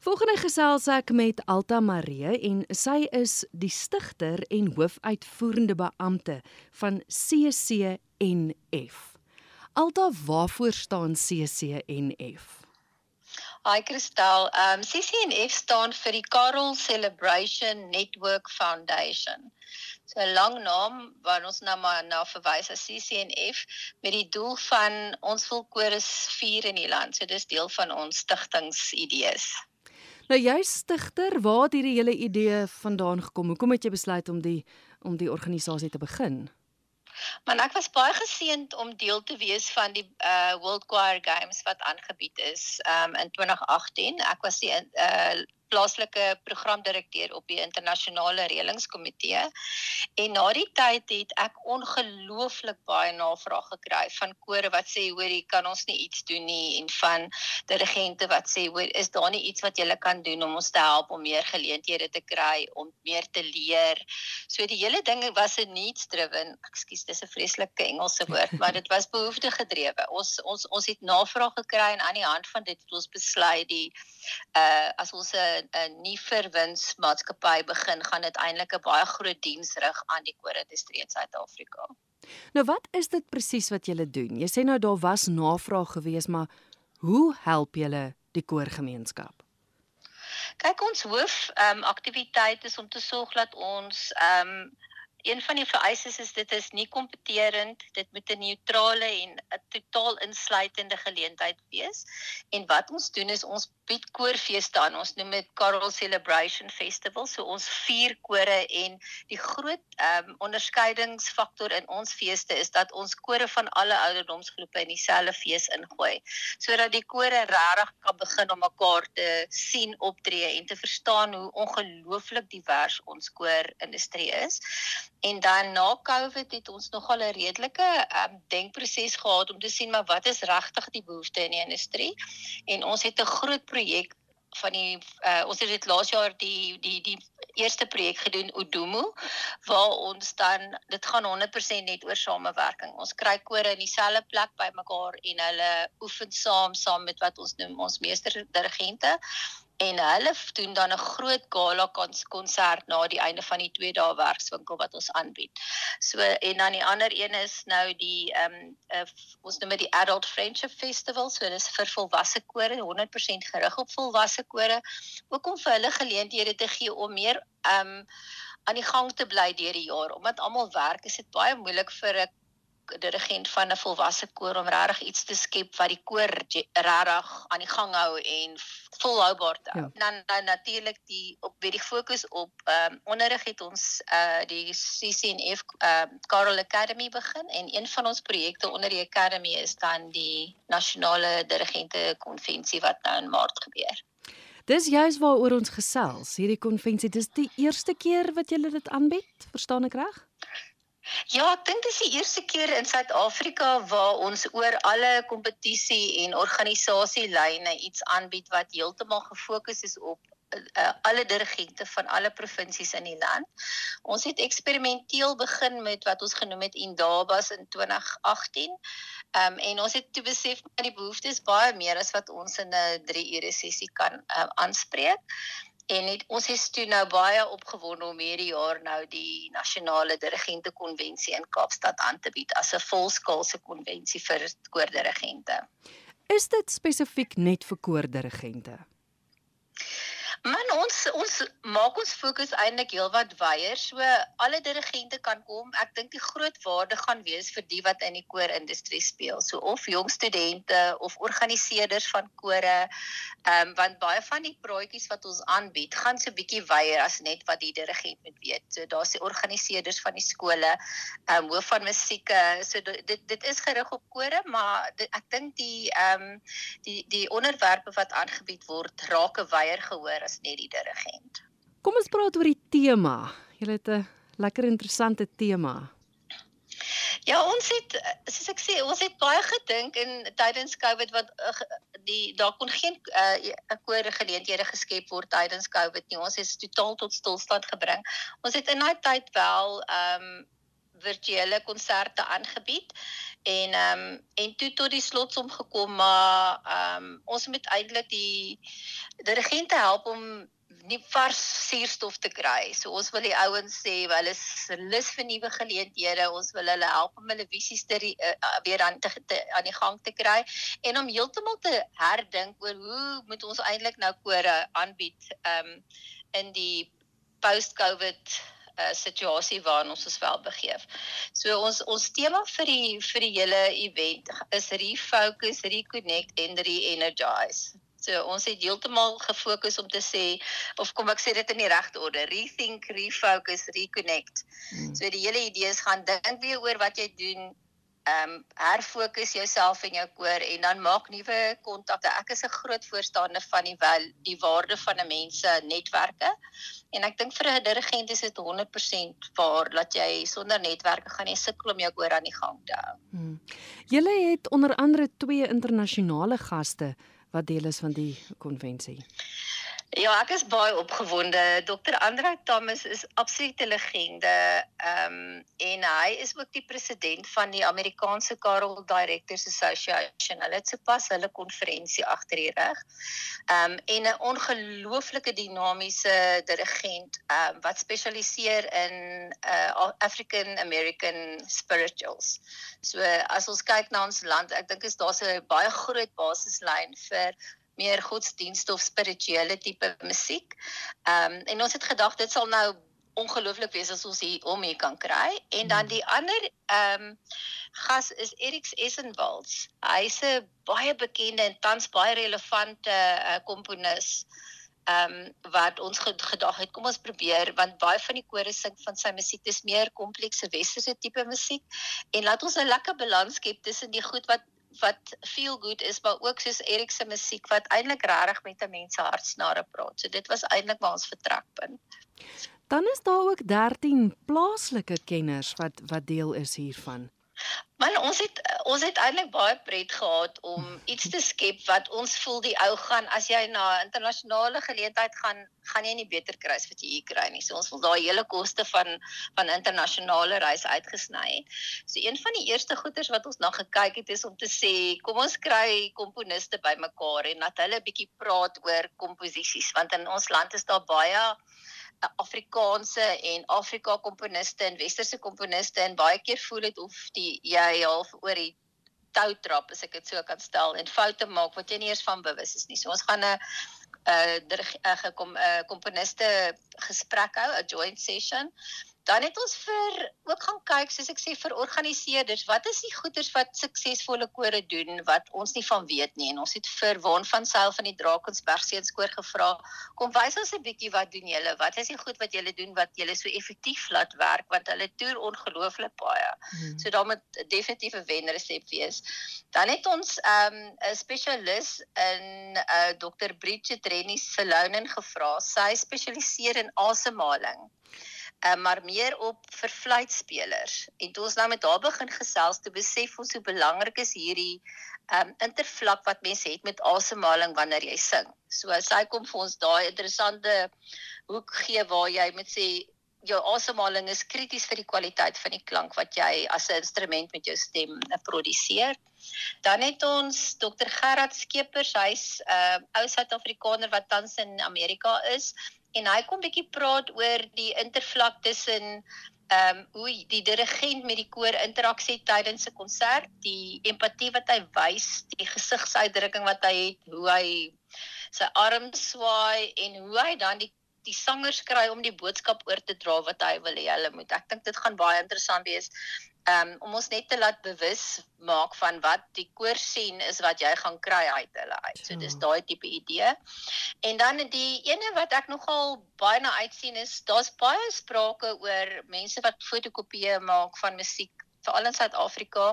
Volgende gesels ek met Alta Maree en sy is die stigter en hoofuitvoerende beampte van CCNF. Alta, waarvoor staan CCNF? Hi Kristal, um CCNF staan vir die Karel Celebration Network Foundation. So 'n lang naam waar ons nou maar na verwys as CCNF met die doel van ons wil kores vier in die land. So dis deel van ons stigtingsidees. Nou jy stigter, waar het hierdie hele idee vandaan gekom? Hoekom het jy besluit om die om die organisasie te begin? Maar ek was baie geseënd om deel te wees van die uh World Choir Games wat aangebied is um in 2018. Ek was die uh plaaslike programdirekteur op die internasionale reëlingskomitee. En na die tyd het ek ongelooflik baie navraag gekry van kore wat sê hoor jy kan ons nie iets doen nie en van dirigente wat sê hoor is daar nie iets wat julle kan doen om ons te help om meer geleenthede te kry om meer te leer. So die hele ding was 'n needs driven. Ekskuus, dis 'n vreeslike Engelse woord, maar dit was behoefte gedrewe. Ons ons ons het navraag gekry en aan die hand van dit het ons besluit die uh as ons 'n 'n nie verwinsmaatskappy begin, gaan dit eintlik 'n baie groot diens rig aan die koorindustrie in Suid-Afrika. Nou wat is dit presies wat julle doen? Jy sê nou daar was navraag gewees, maar hoe help julle die koorgemeenskap? Kyk ons hoof ehm um, aktiwiteit is om te sorg dat ons ehm um, een van die vereistes is dit is nie kompeterend, dit moet 'n neutrale en 'n totaal insluitende geleentheid wees. En wat ons doen is ons bied koorfeeste aan. Ons noem dit Carol Celebration Festival. So ons vier kore en die groot ehm um, onderskeidingsfaktor in ons feeste is dat ons kore van alle ouderdomsgroepe in dieselfde fees ingooi, sodat die kore regtig kan begin om mekaar te sien optree en te verstaan hoe ongelooflik divers ons koorindustrie is. En dan na Covid het ons nogal 'n redelike um, denkproses gehad om te sien maar wat is regtig die behoefte in die industrie. En ons het 'n groot projek van die uh, ons het dit laas jaar die die die eerste projek gedoen Udumo waar ons dan dit gaan 100% net oor samewerking. Ons kry kore in dieselfde plek bymekaar en hulle oefen saam saam met wat ons noem ons meester dirigente en hulle doen dan 'n groot gala konsert na die einde van die 2 dae werkswinkel wat ons aanbied. So en dan die ander een is nou die ehm um, uh, ons noem dit die Adult Friendship Festival, so dis vir volwasse kore, 100% gerig op volwasse kore, ook om vir hulle geleenthede te gee om meer ehm um, aan die gang te bly deur die jaar. Omdat almal werk is dit baie moeilik vir 'n dirigent van 'n volwasse koor om regtig iets te skep wat die koor regtig aan die gang hou en volhoubaar te hou. Ja. Dan dan natuurlik die op by die fokus op ehm um, onderrig het ons uh die CCNF ehm uh, Carol Academy begin en een van ons projekte onder die academy is dan die nasionale dirigente konvensie wat nou in Maart gebeur. Dis juist waaroor ons gesels. Hierdie konvensie, dis die eerste keer wat julle dit aanbied, verstaan ek reg? Ja, ek dink dis die eerste keer in Suid-Afrika waar ons oor alle kompetisie en organisasielyne iets aanbied wat heeltemal gefokus is op uh, alle dirigente van alle provinsies in die land. Ons het eksperimenteel begin met wat ons genoem het Indabas in 2018. Ehm um, en ons het toe besef dat die behoeftes baie meer as wat ons in 'n 3 ure sessie kan uh, aanspreek en het, ons is toe nou baie opgewonde om hierdie jaar nou die nasionale dirigente konvensie in Kaapstad aan te bied as 'n volskaalse konvensie vir koordirigente. Is dit spesifiek net vir koordirigente? Man ons ons maak ons fokus eintlik heelwat wyer. So alle dirigente kan kom. Ek dink die groot waarde gaan wees vir die wat in die koorindustrie speel. So of jong studente of organiseerders van kore. Ehm um, want baie van die praatjies wat ons aanbied, gaan so bietjie wyer as net wat die dirigent moet weet. So daar's die organiseerders van die skole, ehm um, hoof van musieke. So dit dit is gerig op kore, maar dit, ek dink die ehm um, die die onderwerpe wat aangebied word, raak 'n wyer gehoor as net die dirigent. Kom ons praat oor die tema. Jy het 'n lekker interessante tema. Ja, ons het soos ek sê, ons het baie gedink in tydens Covid wat uh, die daar kon geen uh, koor geleenthede geskep word tydens Covid nie. Ons is totaal tot stilstand gebring. Ons het in daai tyd wel ehm um, virtuele konserte aangebied en ehm um, en toe tot die slotsom gekom maar ehm um, ons moet eintlik die dirigente help om nie vars suurstof te kry. So ons wil die ouens sê hulle is lus vir nuwe geleenthede. Ons wil hulle help om hulle visies te uh, weer aan te, te aan die gang te kry en om heeltemal te herdink oor hoe moet ons eintlik nou kore aanbied um in die post-COVID uh, situasie waarin ons ons wel begeef. So ons ons tema vir die vir die hele event is refocus, reconnect en re-energize. So ons het heeltemal gefokus om te sê of kom ek sê dit in die regte orde, rethink, refocus, reconnect. Hmm. So die hele idee is gaan dink weer oor wat jy doen. Ehm um, herfokus jouself en jou koor en dan maak nuwe kontakte. Ek is 'n groot voorstander van die wel, die waarde van 'n mens se netwerke. En ek dink vir 'n dirigent is dit 100% waar dat jy sonder netwerke gaan jy sukkel om jou koor aan die gang te hou. Hmm. Julle het onder andere twee internasionale gaste wat deel is van die konvensie. Ja, ek is baie opgewonde. Dr. Andre Thomas is absolute legende. Ehm um, en hy is ook die president van die Amerikaanse Carol Directors Association. Hulle het sopas hulle konferensie agter die rug. Ehm um, en 'n ongelooflike dinamiese dirigent ehm um, wat spesialiseer in uh African American spirituals. So as ons kyk na ons land, ek dink is daar 'n baie groot basislyn vir meer godsdienst of spirituele tipe musiek. Ehm um, en ons het gedag dit sal nou ongelooflik wees as ons hier om hier kan kry en dan hmm. die ander ehm um, gas is Eriks Essenwals. Hy's 'n baie bekende en tans baie relevante uh, komponis ehm um, wat ons gedag het kom ons probeer want baie van die kore sing van sy musiek dis meer komplekse westerse tipe musiek en laat ons 'n lekker balans skep tussen die goed wat wat feel good is maar ook soos Erik se musiek wat eintlik regtig met 'n mens se hartsnare praat. So dit was eintlik waar ons vertrekpunt. Dan is daar ook 13 plaaslike kenners wat wat deel is hiervan. Man ons het ons het eintlik baie pret gehad om iets te skep wat ons voel die ou gaan as jy na 'n internasionale geleentheid gaan gaan jy nie beter kry as wat jy hier kry nie. So ons wil daai hele koste van van internasionale reis uitgesny het. So een van die eerste goeders wat ons na gekyk het is om te sê kom ons kry komponiste bymekaar en dat hulle bietjie praat oor komposisies want in ons land is daar baie Afrikaanse en Afrika komponiste en westerse komponiste en baie keer voel dit of die jy half oor die tou trap as ek dit so kan stel en foute maak wat jy nie eers van bewus is nie. So ons gaan 'n 'n 'n komponiste gesprek hou, 'n joint session Dan het ons vir ook gaan kyk soos ek sê vir organiseerders, wat is die goeders wat suksesvolle kore doen wat ons nie van weet nie en ons het vir Waan van Sail van die Drakensberg Seenskoor gevra, kom wys ons 'n bietjie wat doen julle? Wat is die goed wat julle doen wat julle so effektief laat werk want hulle toer ongelooflik baie. Hmm. So daar moet definitief 'n wenresep wees. Dan het ons 'n um, spesialis in uh, Dr. Bridget Rennie Salonen gevra. Sy spesialiseer in asemhaling uh, maar meer op vir fluitspelers. En toe ons nou met haar begin gesels, toe besef ons hoe belangrik is hierdie um intervlak wat mense het met asemhaling wanneer jy sing. So sy kom vir ons daai interessante hoek gee waar jy met sê jou asemhaling is krities vir die kwaliteit van die klank wat jy as 'n instrument met jou stem uh, produseer. Dan het ons Dr Gerard Skeepers, hy's 'n uh, ou Suid-Afrikaner wat tans in Amerika is en hy kom bietjie praat oor die intervlak tussen ehm um, hoe die dirigent met die koor interaksie tydens 'n konsert, die empatie wat hy wys, die gesigsuitdrukking wat hy het, hoe hy sy arm swaai en hoe hy dan die die sangers kry om die boodskap oor te dra wat hy wil hê hulle moet. Ek dink dit gaan baie interessant wees um, om ons net te laat bewus maak van wat die koor sien is wat jy gaan kry uit hulle uit. So dis daai tipe idee. En dan die ene wat ek nogal baie na uitsien is daar's baie sprake oor mense wat fotokopieë maak van musiek veral in Suid-Afrika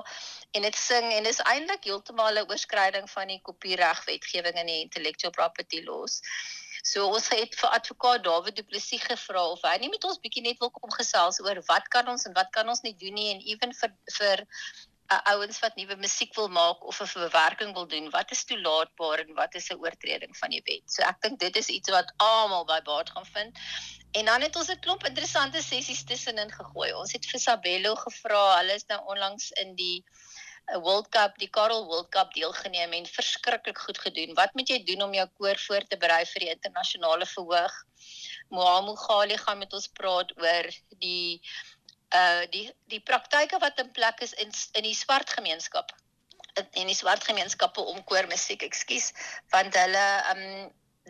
en dit sing en dis eintlik heeltemal 'n oorskryding van die kopieregwetgewing en die intellectual property laws. So ons het vir advokaat David Du Plessis gevra of hy nie met ons bietjie net wil kom gesels oor wat kan ons en wat kan ons nie doen nie en ewen vir vir uh, ouens wat nuwe musiek wil maak of 'n verwerking wil doen, wat is toelaatbaar en wat is 'n oortreding van die wet. So ek dink dit is iets wat almal by baat gaan vind. En dan het ons 'n klomp interessante sessies tussenin gegooi. Ons het vir Sabello gevra, hulle is nou onlangs in die 'n World Cup, die Karel World Cup deelgeneem en verskriklik goed gedoen. Wat moet jy doen om jou koor voor te berei vir die internasionale verhoog? Mohammed Ghali gaan met ons praat oor die uh die die praktyke wat in plek is in in die swart gemeenskap in die swart gemeenskappe om koormusiek, ekskuus, want hulle um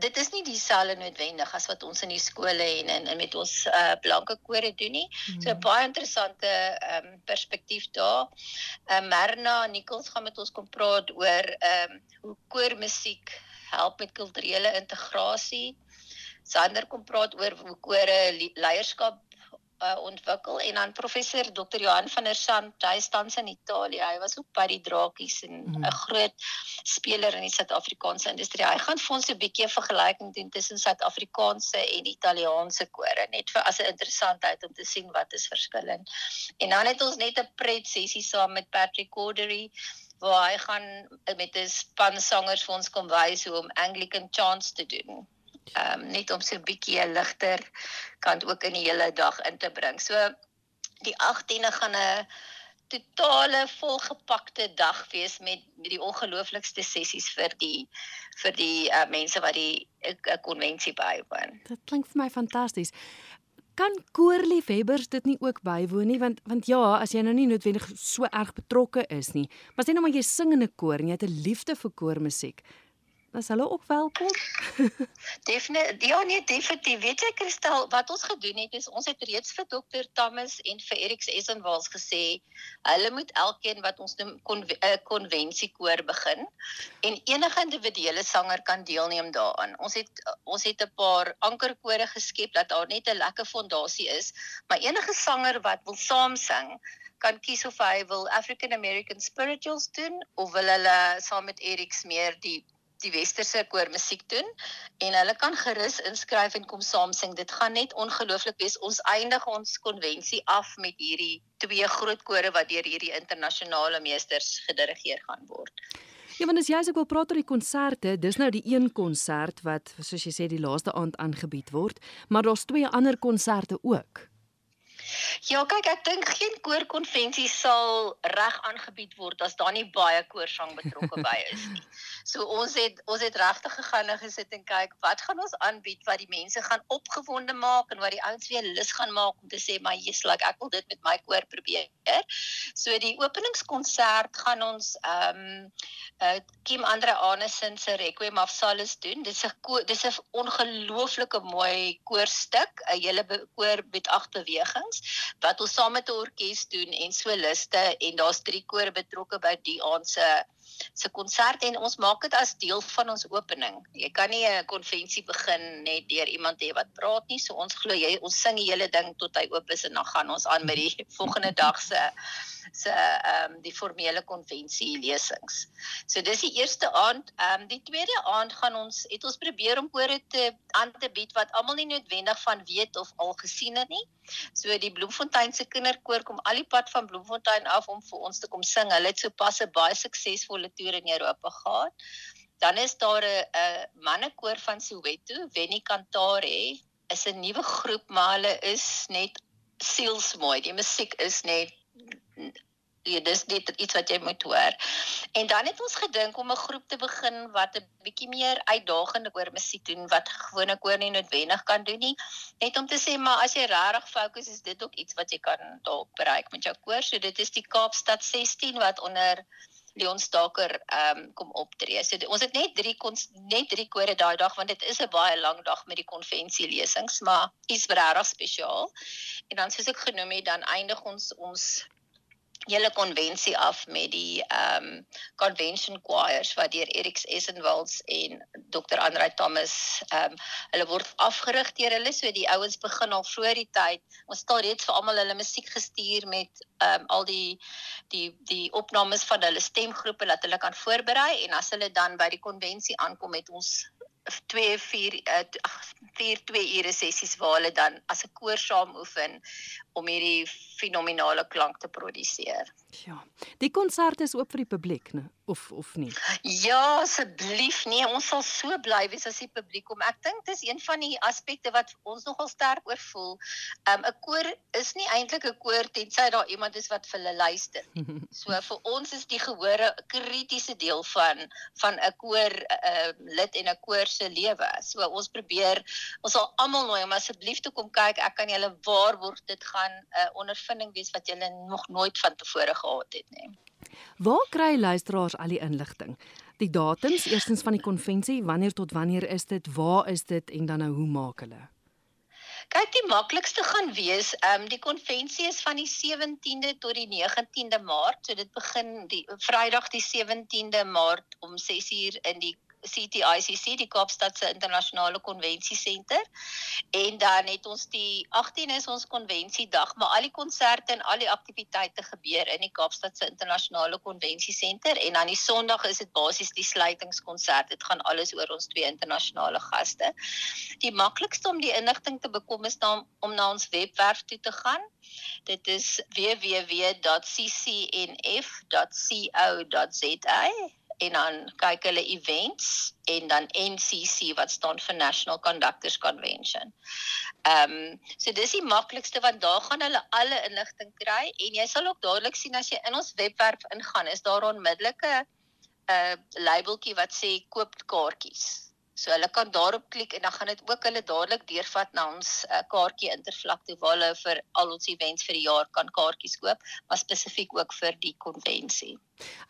dit is nie dieselfde noodwendig as wat ons in die skole en in, in met ons uh, blanke kore doen nie. Mm. So baie interessante ehm um, perspektief daar. Ehm uh, Merna Nichols gaan met ons kom praat oor ehm um, hoe koormusiek help met kulturele integrasie. Sander kom praat oor hoe kore leierskap uh, ontwikkel. En dan professor Dr Johan van der Sant hy staan in Italië. Hy was ook by die drakies en 'n mm. groot speler in die Suid-Afrikaanse industrie. Hy gaan vir ons 'n bietjie vergelyking doen tussen Suid-Afrikaanse en Italiaanse kore net vir as 'n interessantheid om te sien wat is verskillend. En dan het ons net 'n pret sessie saam met Patrick Cordery waar hy gaan met 'n span sangers vir ons kom wys hoe om Anglican chants te doen ehm um, net om so 'n bietjie 'n ligter kant ook in die hele dag in te bring. So die 18de gaan 'n totale volgepakte dag wees met met die ongelooflikste sessies vir die vir die uh, mense wat die 'n konvensie bywoon. Dit klink vir my fantasties. Kan koorliefhebbers dit nie ook bywoon nie want want ja, as jy nou nie noodwendig so erg betrokke is nie, maar sê nou maar jy sing in 'n koor en jy het 'n liefde vir koormusiek, was hulle ook welkom? definitief. Ja nee, definitief. Weet jy Kristal, wat ons gedoen het is ons het reeds vir Dr. Thomas en vir Erik Essenwals gesê, hulle moet elkeen wat ons 'n kon, konvensiekoor begin en enige individuele sanger kan deelneem daaraan. Ons het ons het 'n paar ankerkore geskep dat daar net 'n lekker fondasie is, maar enige sanger wat wil saam sing kan kies of hy wil African American spirituals doen of wil hulle saam met Eriks meer die die westerse koormusiek doen en hulle kan gerus inskryf en kom saam sing. Dit gaan net ongelooflik wees. Ons eindig ons konvensie af met hierdie twee groot kore wat deur hierdie internasionale meesters gedirigeer gaan word. Ja, want as jy as ek wil praat oor die konserte, dis nou die een konsert wat soos jy sê die laaste aand aangebied word, maar daar's twee ander konserte ook. Ja, kyk, ek dink geen koorkonvensie sal reg aangebied word as daar nie baie koorsang betrokke by is nie. So ons het ons het regtig gegaan en gesit en kyk wat gaan ons aanbied wat die mense gaan opgewonde maak en wat die ouens weer lus gaan maak om te sê maar jy's like ek wil dit met my koor probeer. So die openingskonsert gaan ons ehm um, uh, Kim Andre Anesin se Requiem of Solace doen. Dis 'n dis 'n ongelooflike mooi koorstuk, 'n hele koor met agt bewegings wat ons saam met 'n orkes doen en soliste en daar's drie kore betrokke by die aand se se konsert en ons maak dit as deel van ons opening. Jy kan nie 'n konvensie begin net deur iemand hê wat praat nie. So ons glo jy ons sing die hele ding tot hy oop is en dan gaan ons aan met die volgende dag se se ehm um, die formele konvensie lesings. So dis die eerste aand. Ehm um, die tweede aand gaan ons het ons probeer om kore te aan te bied wat almal nie noodwendig van weet of al gesien het nie. So die Bloemfontein se kinderkoor kom al die pad van Bloemfontein af om vir ons te kom sing. Hulle het sopas 'n baie suksesvolle toer in Europa gehad. Dan is daar 'n mannekoor van Soweto, Wenny Cantare, is 'n nuwe groep, maar hulle is net sielsmooi. Die musiek is net Ja, dis net iets wat jy moet hoor. En dan het ons gedink om 'n groep te begin wat 'n bietjie meer uitdagende oor musiek doen wat gewone koor nie noodwendig kan doen nie. Net om te sê maar as jy regtig fokus is dit ook iets wat jy kan dalk bereik met jou koor. So dit is die Kaapstad 16 wat onder Leon Staker ehm um, kom optree. So ons het net 3 net 3 kore daai dag want dit is 'n baie lang dag met die konvensielesings, maar iets regtig spesiaal. En dan soos ek genoem het, dan eindig ons ons hele konvensie af met die ehm um, convention choirs wat deur Eriks Essenwals en Dr. Andrei Thomas ehm um, hulle word afgerig deur hulle so die ouens begin al voor die tyd. Ons het al reeds vir almal hulle musiek gestuur met ehm um, al die die die opnames van hulle stemgroepe dat hulle kan voorberei en as hulle dan by die konvensie aankom het ons 2 4 4 2 ure sessies waar hulle dan as 'n koor saam oefen om hierdie fenominale klank te produseer. Ja. Die konsert is oop vir die publiek, né? Of of nie? Ja, asseblief. Nee, ons sal so bly wees as die publiek kom. Ek dink dis een van die aspekte wat ons nogal sterk oor voel. Um 'n koor is nie eintlik 'n koor tensy daar iemand is wat vir hulle luister. So vir ons is die gehore 'n kritiese deel van van 'n koor uh, lid en 'n koor se lewe. So ons probeer ons sal almal nooi om asseblief te kom kyk. Ek kan julle waarborg dit gaan 'n uh, ondervinding wees wat julle nog nooit van tevore gehad het nie. Waar kry luisteraars al die inligting? Die datums, eerstens van die konvensie, wanneer tot wanneer is dit? Waar is dit en dan nou hoe maak hulle? Kyk, die maklikste gaan wees, ehm um, die konvensie is van die 17de tot die 19de Maart. So dit begin die Vrydag die 17de Maart om 6uur in die CTICC die Kaapstadse Internasionale Konvensiesenter en dan het ons die 18 is ons konvensiedag maar al die konserte en al die aktiwiteite gebeur in die Kaapstadse Internasionale Konvensiesenter en dan die Sondag is dit basies die sluitingskonsert dit gaan alles oor ons twee internasionale gaste. Die maklikste om die inligting te bekom is dan om na ons webwerf toe te gaan. Dit is www.ccnf.co.za en dan kyk hulle events en dan NCC wat staan vir National Conductors Convention. Ehm um, so dis die maklikste want daar gaan hulle alle inligting kry en jy sal ook dadelik sien as jy in ons webwerf ingaan is daar onmiddellike 'n uh, labeltjie wat sê koop kaartjies. So hulle kan daarop klik en dan gaan dit ook hulle dadelik deurvat na ons uh, kaartjie intervlak toe waar hulle vir al ons events vir die jaar kan kaartjies koop, maar spesifiek ook vir die konvensie.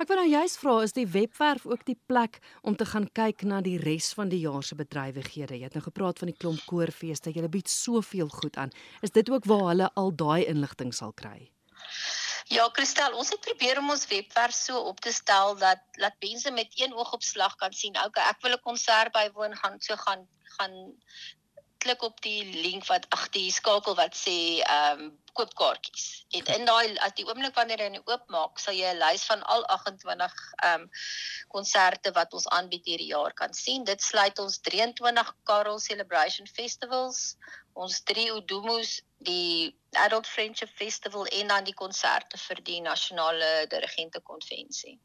Ek wil nou juist vra is die webwerf ook die plek om te gaan kyk na die res van die jaar se bedrywighede. Jy het nou gepraat van die klomp koorfeeste, jy bied soveel goed aan. Is dit ook waar hulle al daai inligting sal kry? Ja, Kristel, ons het probeer om ons webwerf so op te stel dat laat mense met een oogopslag kan sien, okay, ek wil 'n konsert bywoon, gaan so gaan gaan klik op die link wat ag die skakel wat sê ehm um, koop kaartjies. En in daai as die oomblik wanneer jy oopmaak, sal jy 'n lys van al 28 ehm um, konserte wat ons aanbied hierdie jaar kan sien. Dit sluit ons 23 Carol Celebration Festivals, ons 3 Udumos die Adult Friendship Festival en dan die konserte vir die nasionale dirigente konvensie.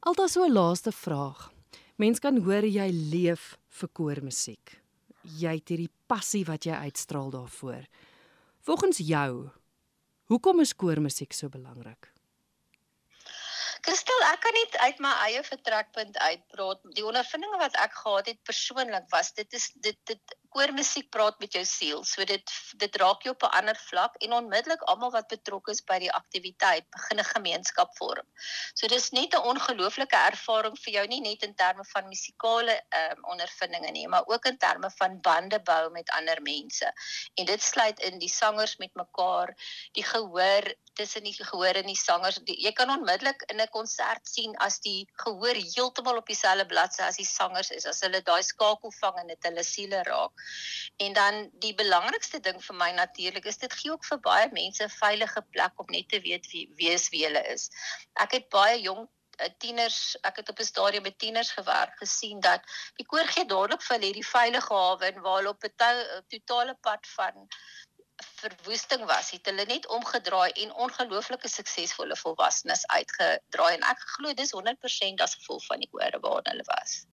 Altas so 'n laaste vraag. Mens kan hoor jy leef vir koormusiek. Jy het hierdie passie wat jy uitstraal daarvoor. Volgens jou, hoekom is koormusiek so belangrik? Kristel, ek kan net uit my eie vertrekpunt uitpraat. Die ondervindinge wat ek gehad het persoonlik was dit is dit dit koormusiek praat met jou siel. So dit dit raak jou op 'n ander vlak en onmiddellik almal wat betrokke is by die aktiwiteit begin 'n gemeenskap vorm. So dis net 'n ongelooflike ervaring vir jou nie net in terme van musikale um, ondervindinge nie, maar ook in terme van bande bou met ander mense. En dit sluit in die sangers met mekaar, die gehoor tussen die gehoor en die sangers. Die, jy kan onmiddellik in 'n konsert sien as die gehoor heeltemal op dieselfde bladsy as die sangers is, as hulle daai skakel vang en dit hulle siele raak. En dan die belangrikste ding vir my natuurlik is dit gee ook vir baie mense 'n veilige plek om net te weet wie wees wie hulle is. Ek het baie jong eh, tieners, ek het op 'n stadium met tieners gewerk gesien dat die koor gee dadelik vir hulle hierdie veilige hawe en waar hulle op 'n totale pad van verwoesting was, het hulle net omgedraai en ongelooflike suksesvolle volwassenes uitgedraai en ek glo dis 100% as gevolg van die koor waar hulle was.